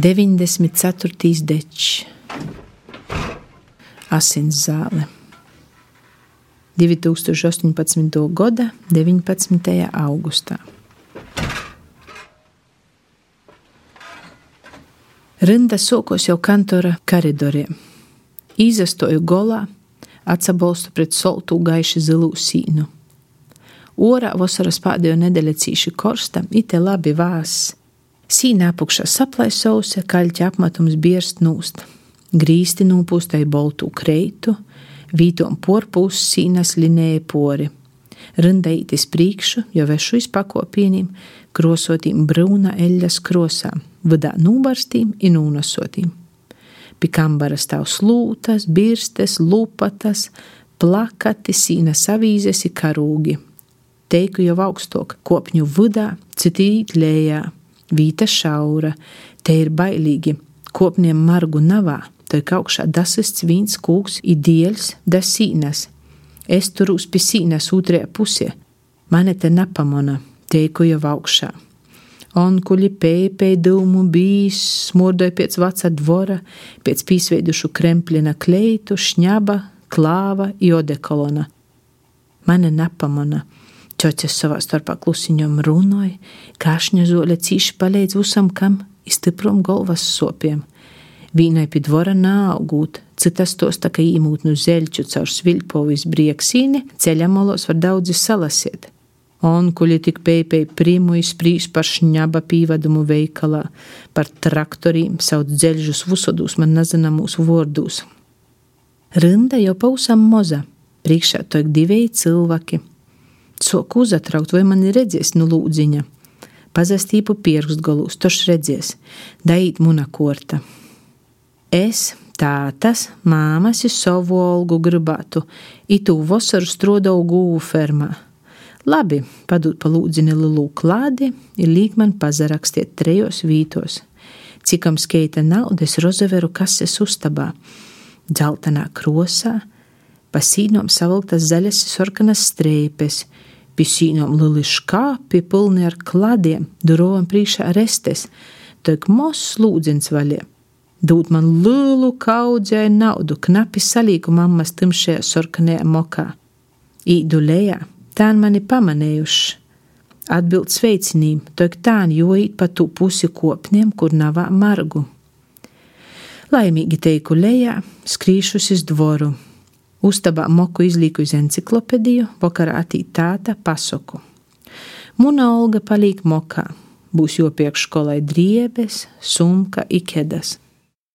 94. dečs, asins zāle. 2018. gada 19. augustā. Rinda sokos jau kantora koridoriem. Izastoju golā, atsabolstu pret soltu gaiši zilu sīnu. Orā vasaras pēdējo nedēļu cīši korsta, ite labi vās. Sīnā apakšā saplaisausa, kaļķa apmetums bierst nūst. Grīsti nūpūstai boltu kreitu, vītom porpūs sīnas linēja pori. Rindaitis priekšu, jo vešu izpakopīniem, krosotīm brūna eļas krosām, vadā nūbarstīm un nūnasotīm. Pie kambara stāv slūtas, birstes, lupatas, plakati, sīnas avīzes un karūgi. Teiku jau augstok, kopņu vadā, citīt lējā, vīta šaura, te ir bailīgi, kopniem margu navā Tad augšā dasists vīns kūks ir dieļs, dasīnas. Es turūs pie sīnas otrajā pusē. Mane te nepamana, teiku jau augšā. Onkuļi pēpēja dūmu bijis, smurdoja pēc vecā dvora, pēc pīsveidušu kremplina kleitu, šņaba, klāva, jodekolona. Mane nepamana. Čoķis savā starpā klusiņom runāja, kāšņa zoļa cīši palīdz visam kam, izstiprom galvas sopiem. Vīnai pie dvora nāaugūt, citas tos tā kā īmūtnu zeļķu caur sviļpovis brieksīni, ceļamolos var daudzi salasiet. Onkuļi tik pēpēji primu izprīs par šņaba pīvadumu veikalā, par traktoriem, sauc dzeļžus vusodūs man nezināmūs vordūs. Rinda jau pausam moza, priekšā tojk divēji cilvēki. Soku uzatraukt, vai man ir redzēs nu lūdziņa. Pazastību pierkstgalūs, toš redzēs, daīt muna korta. Es, tātas, māmas savu olgu gribētu, itu vasaru strodau gūvu fermā. Labi, padūt pa lūdzini lielu klādi, ir līk man pazarakstiet trejos vītos. Cikam skeita naudas rozeveru kases ustabā, dzeltenā krosā, pa sīnom savilktas zaļas sarkanas strēpes, pie sīnom lili škāpi pilni ar kladiem, durovam prīšā restes, toik mos lūdzins vaļie dūt man lielu kaudzēju naudu, knapi salīgu mammas timšajā sarkanajā mokā. Īdu lejā, tā mani pamanējuši. Atbild sveicinīm, tok tān jojīt pa tū pusi kopniem, kur navā margu. Laimīgi teiku lejā, skrīšus iz dvoru. Uztabā moku izlīku uz enciklopediju, vakarā atīt tāta pasoku. Muna Olga palīk mokā, būs jopiekš skolai driebes, sumka, ikedas.